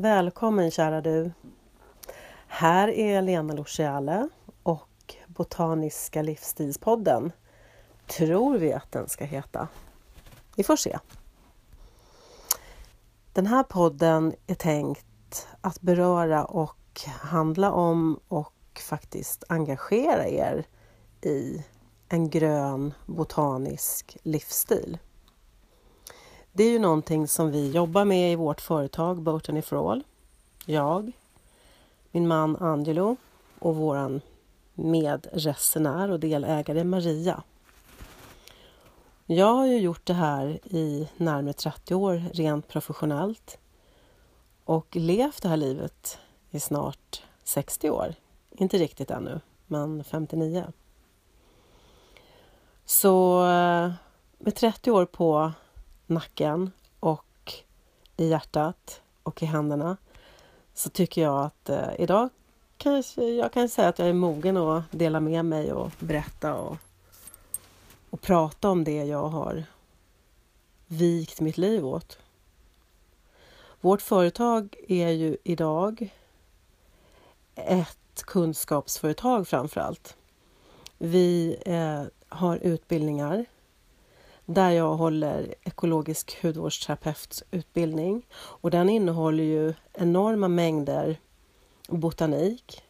Välkommen kära du! Här är Lena Luciale och Botaniska livsstilspodden. Tror vi att den ska heta. Vi får se. Den här podden är tänkt att beröra och handla om och faktiskt engagera er i en grön botanisk livsstil. Det är ju någonting som vi jobbar med i vårt företag Botany for All. Jag, min man Angelo och våran medresenär och delägare Maria. Jag har ju gjort det här i närmare 30 år rent professionellt och levt det här livet i snart 60 år. Inte riktigt ännu, men 59. Så eh, med 30 år på nacken och i hjärtat och i händerna så tycker jag att eh, idag kanske jag kan säga att jag är mogen att dela med mig och berätta och, och prata om det jag har vikt mitt liv åt. Vårt företag är ju idag ett kunskapsföretag framför allt. Vi eh, har utbildningar där jag håller ekologisk hudvårdsterapeututbildning och den innehåller ju enorma mängder botanik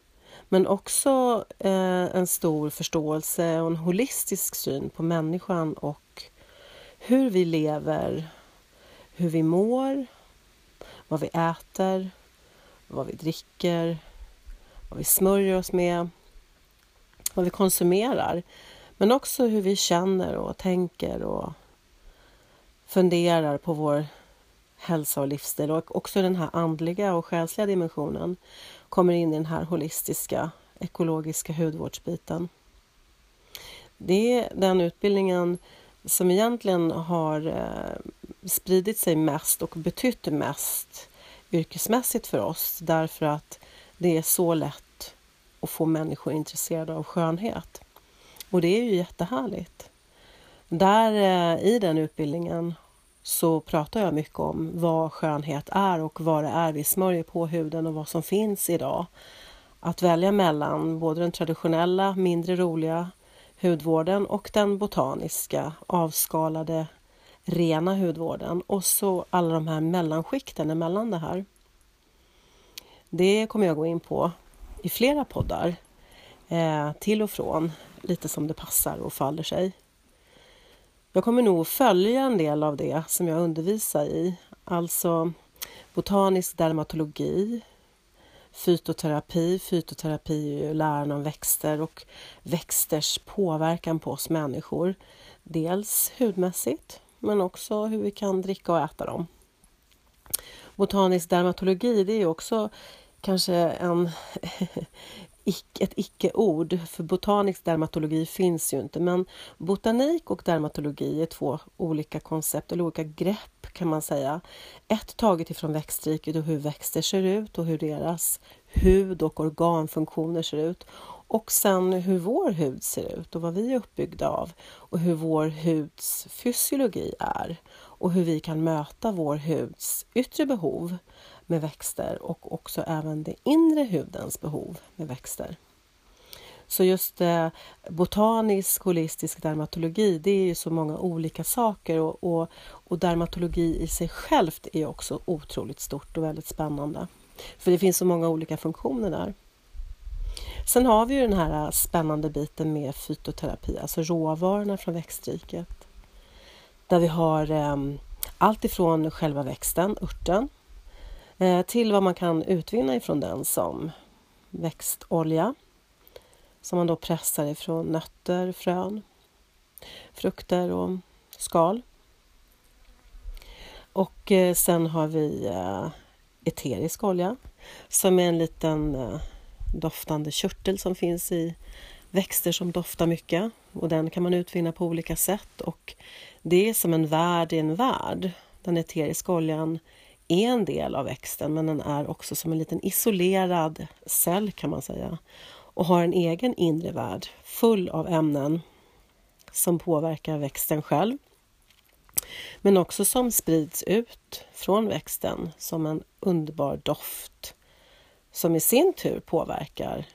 men också eh, en stor förståelse och en holistisk syn på människan och hur vi lever, hur vi mår, vad vi äter, vad vi dricker, vad vi smörjer oss med, vad vi konsumerar. Men också hur vi känner och tänker och funderar på vår hälsa och livsstil och också den här andliga och själsliga dimensionen kommer in i den här holistiska ekologiska hudvårdsbiten. Det är den utbildningen som egentligen har eh, spridit sig mest och betytt mest yrkesmässigt för oss därför att det är så lätt att få människor intresserade av skönhet. Och det är ju jättehärligt. Där eh, i den utbildningen så pratar jag mycket om vad skönhet är och vad det är vi smörjer på huden och vad som finns idag. Att välja mellan både den traditionella, mindre roliga hudvården och den botaniska, avskalade, rena hudvården och så alla de här mellanskikten emellan det här. Det kommer jag gå in på i flera poddar, eh, till och från, lite som det passar och faller sig. Jag kommer nog följa en del av det som jag undervisar i, alltså botanisk dermatologi, fytoterapi. Fytoterapi är ju läran om växter och växters påverkan på oss människor. Dels hudmässigt, men också hur vi kan dricka och äta dem. Botanisk dermatologi, det är också kanske en ett icke-ord, för botanisk dermatologi finns ju inte, men botanik och dermatologi är två olika koncept, eller olika grepp kan man säga. Ett taget ifrån växtriket och hur växter ser ut och hur deras hud och organfunktioner ser ut. Och sen hur vår hud ser ut och vad vi är uppbyggda av och hur vår huds fysiologi är och hur vi kan möta vår huds yttre behov med växter och också även den inre hudens behov med växter. Så just eh, botanisk holistisk dermatologi, det är ju så många olika saker och, och, och dermatologi i sig självt är också otroligt stort och väldigt spännande. För det finns så många olika funktioner där. Sen har vi ju den här eh, spännande biten med fytoterapi, alltså råvarorna från växtriket. Där vi har eh, allt ifrån själva växten, örten, Eh, till vad man kan utvinna ifrån den som växtolja som man då pressar ifrån nötter, frön, frukter och skal. Och eh, sen har vi eh, eterisk olja som är en liten doftande körtel som finns i växter som doftar mycket och den kan man utvinna på olika sätt och det är som en värld i en värld. Den eteriska oljan är en del av växten men den är också som en liten isolerad cell kan man säga och har en egen inre värld full av ämnen som påverkar växten själv Men också som sprids ut från växten som en underbar doft som i sin tur påverkar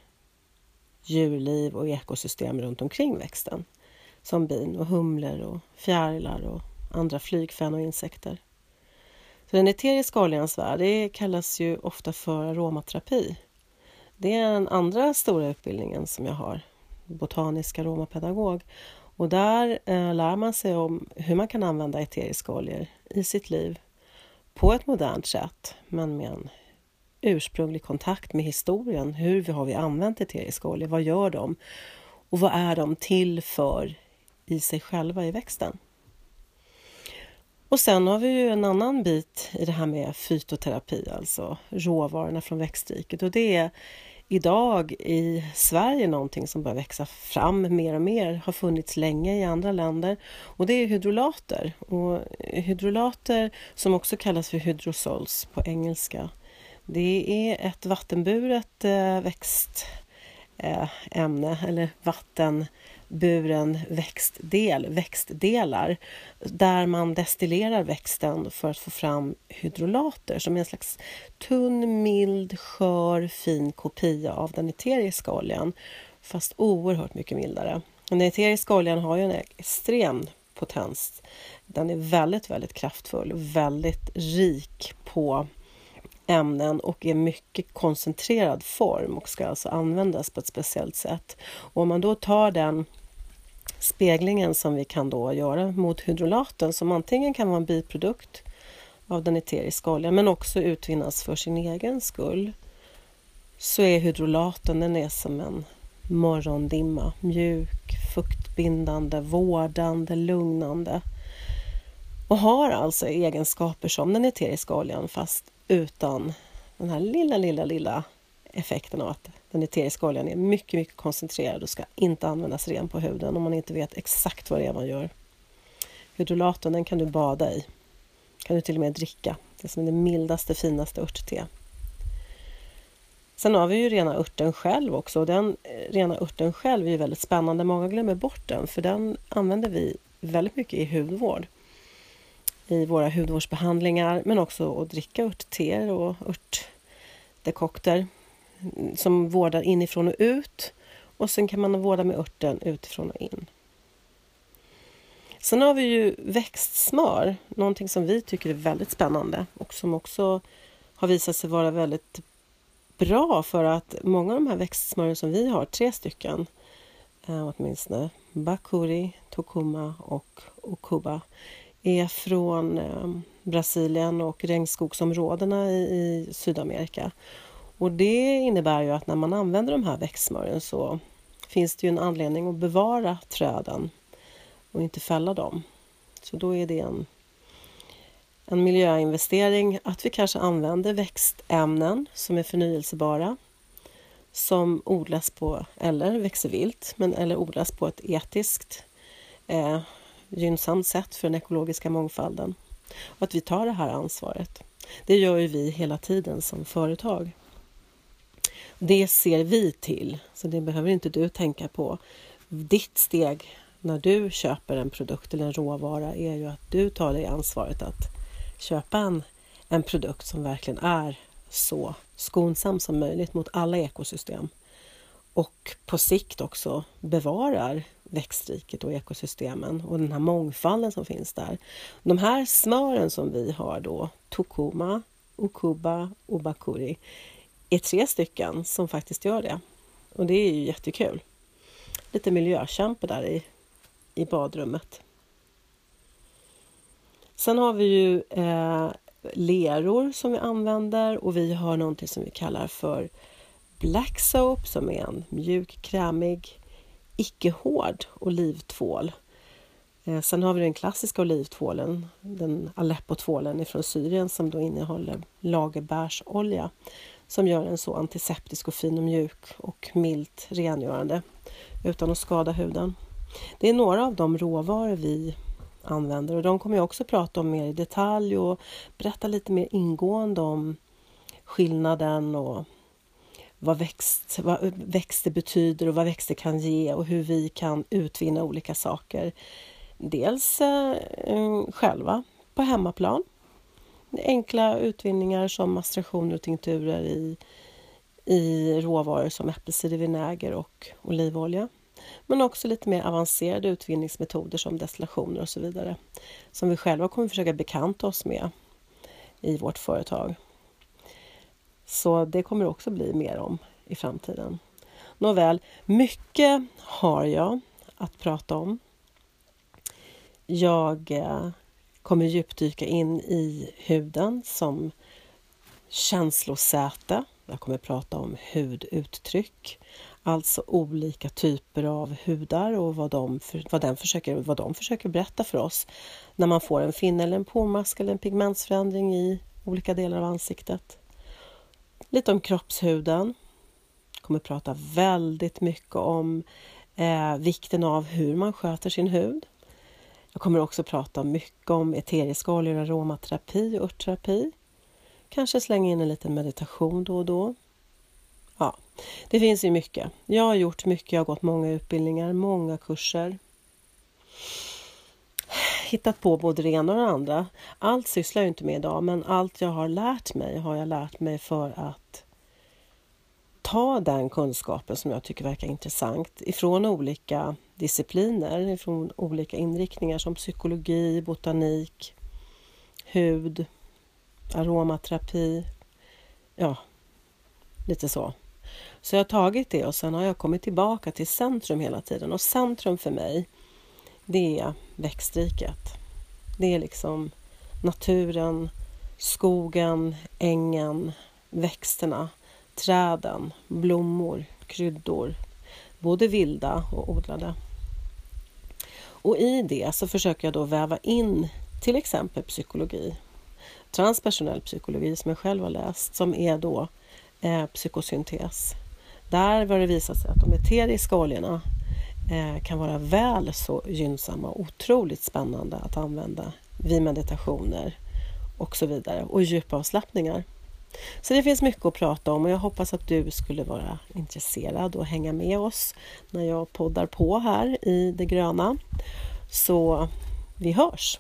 djurliv och ekosystem runt omkring växten som bin och humlor och fjärilar och andra flygfän och insekter. Den eteriska oljans värld det kallas ju ofta för aromaterapi. Det är den andra stora utbildningen som jag har, botanisk aromapedagog. Och där eh, lär man sig om hur man kan använda eteriska oljor i sitt liv på ett modernt sätt, men med en ursprunglig kontakt med historien. Hur har vi använt eteriska oljor? Vad gör de? Och vad är de till för i sig själva i växten? Och sen har vi ju en annan bit i det här med fytoterapi, alltså råvarorna från växtriket. Och det är idag i Sverige någonting som börjar växa fram mer och mer, har funnits länge i andra länder. Och det är hydrolater. Och hydrolater som också kallas för hydrosols på engelska. Det är ett vattenburet eh, växtämne eller vatten buren växtdel, växtdelar där man destillerar växten för att få fram hydrolater som är en slags tunn, mild, skör, fin kopia av den eteriska oljan fast oerhört mycket mildare. Den eteriska oljan har ju en extrem potens. Den är väldigt, väldigt kraftfull, väldigt rik på ämnen och är mycket koncentrerad form och ska alltså användas på ett speciellt sätt. Och om man då tar den speglingen som vi kan då göra mot hydrolaten som antingen kan vara en biprodukt av den eteriska oljan men också utvinnas för sin egen skull så är hydrolaten den är som en morgondimma, mjuk, fuktbindande, vårdande, lugnande. Och har alltså egenskaper som den eteriska oljan fast utan den här lilla, lilla, lilla effekten av att den eteriska oljan är mycket, mycket koncentrerad och ska inte användas ren på huden om man inte vet exakt vad det är man gör. Hydrolaten den kan du bada i. kan du till och med dricka. Det är som det mildaste, finaste örtte. Sen har vi ju rena örten själv också och den eh, rena örten själv är väldigt spännande. Många glömmer bort den för den använder vi väldigt mycket i hudvård. I våra hudvårdsbehandlingar men också att dricka örtteer och örtdekokter som vårdar inifrån och ut och sen kan man vårda med örten utifrån och in. Sen har vi ju växtsmör, någonting som vi tycker är väldigt spännande och som också har visat sig vara väldigt bra för att många av de här växtsmören som vi har, tre stycken eh, åtminstone, Bakuri, Tokuma och Okuba, är från eh, Brasilien och regnskogsområdena i, i Sydamerika. Och det innebär ju att när man använder de här växtsmörjen så finns det ju en anledning att bevara träden och inte fälla dem. Så då är det en, en miljöinvestering att vi kanske använder växtämnen som är förnyelsebara som odlas på, eller växer vilt, men, eller odlas på ett etiskt eh, gynnsamt sätt för den ekologiska mångfalden. Och att vi tar det här ansvaret. Det gör ju vi hela tiden som företag. Det ser vi till, så det behöver inte du tänka på. Ditt steg när du köper en produkt eller en råvara är ju att du tar dig ansvaret att köpa en, en produkt som verkligen är så skonsam som möjligt mot alla ekosystem och på sikt också bevarar växtriket och ekosystemen och den här mångfalden som finns där. De här smören som vi har då, Tokuma, okuba och Bakuri, är tre stycken som faktiskt gör det. Och det är ju jättekul. Lite miljökämpe där i, i badrummet. Sen har vi ju eh, leror som vi använder och vi har någonting som vi kallar för Black Soap som är en mjuk, krämig, icke hård olivtvål. Eh, sen har vi den klassiska olivtvålen, den Aleppo-tvålen från Syrien som då innehåller lagerbärsolja som gör den så antiseptisk och fin och mjuk och milt rengörande utan att skada huden. Det är några av de råvaror vi använder och de kommer jag också prata om mer i detalj och berätta lite mer ingående om skillnaden och vad, växt, vad växter betyder och vad växter kan ge och hur vi kan utvinna olika saker dels eh, själva på hemmaplan. Enkla utvinningar som mastrationer och tinkturer i, i råvaror som äppelcidervinäger och olivolja. Men också lite mer avancerade utvinningsmetoder som destillationer och så vidare som vi själva kommer försöka bekanta oss med i vårt företag. Så det kommer också bli mer om i framtiden. Nåväl, mycket har jag att prata om. Jag eh, kommer djupdyka in i huden som känslosäte. Jag kommer prata om huduttryck, alltså olika typer av hudar och vad de, vad, den försöker, vad de försöker berätta för oss när man får en finne eller en pormask eller en pigmentsförändring i olika delar av ansiktet. Lite om kroppshuden. Jag kommer prata väldigt mycket om eh, vikten av hur man sköter sin hud. Jag kommer också prata mycket om eteriska oljor, aromaterapi och örtterapi. Kanske slänga in en liten meditation då och då. Ja, det finns ju mycket. Jag har gjort mycket, jag har gått många utbildningar, många kurser. Hittat på både det ena och det andra. Allt sysslar jag inte med idag, men allt jag har lärt mig har jag lärt mig för att ta den kunskapen som jag tycker verkar intressant ifrån olika discipliner, från olika inriktningar som psykologi, botanik, hud, aromaterapi, ja, lite så. Så jag har tagit det och sen har jag kommit tillbaka till centrum hela tiden och centrum för mig det är växtriket. Det är liksom naturen, skogen, ängen, växterna, träden, blommor, kryddor, både vilda och odlade. Och i det så försöker jag då väva in till exempel psykologi, transpersonell psykologi som jag själv har läst, som är då eh, psykosyntes. Där har det visat sig att de eteriska oljorna eh, kan vara väl så gynnsamma och otroligt spännande att använda vid meditationer och så vidare och djupavslappningar. Så det finns mycket att prata om och jag hoppas att du skulle vara intresserad och hänga med oss när jag poddar på här i det gröna. Så vi hörs!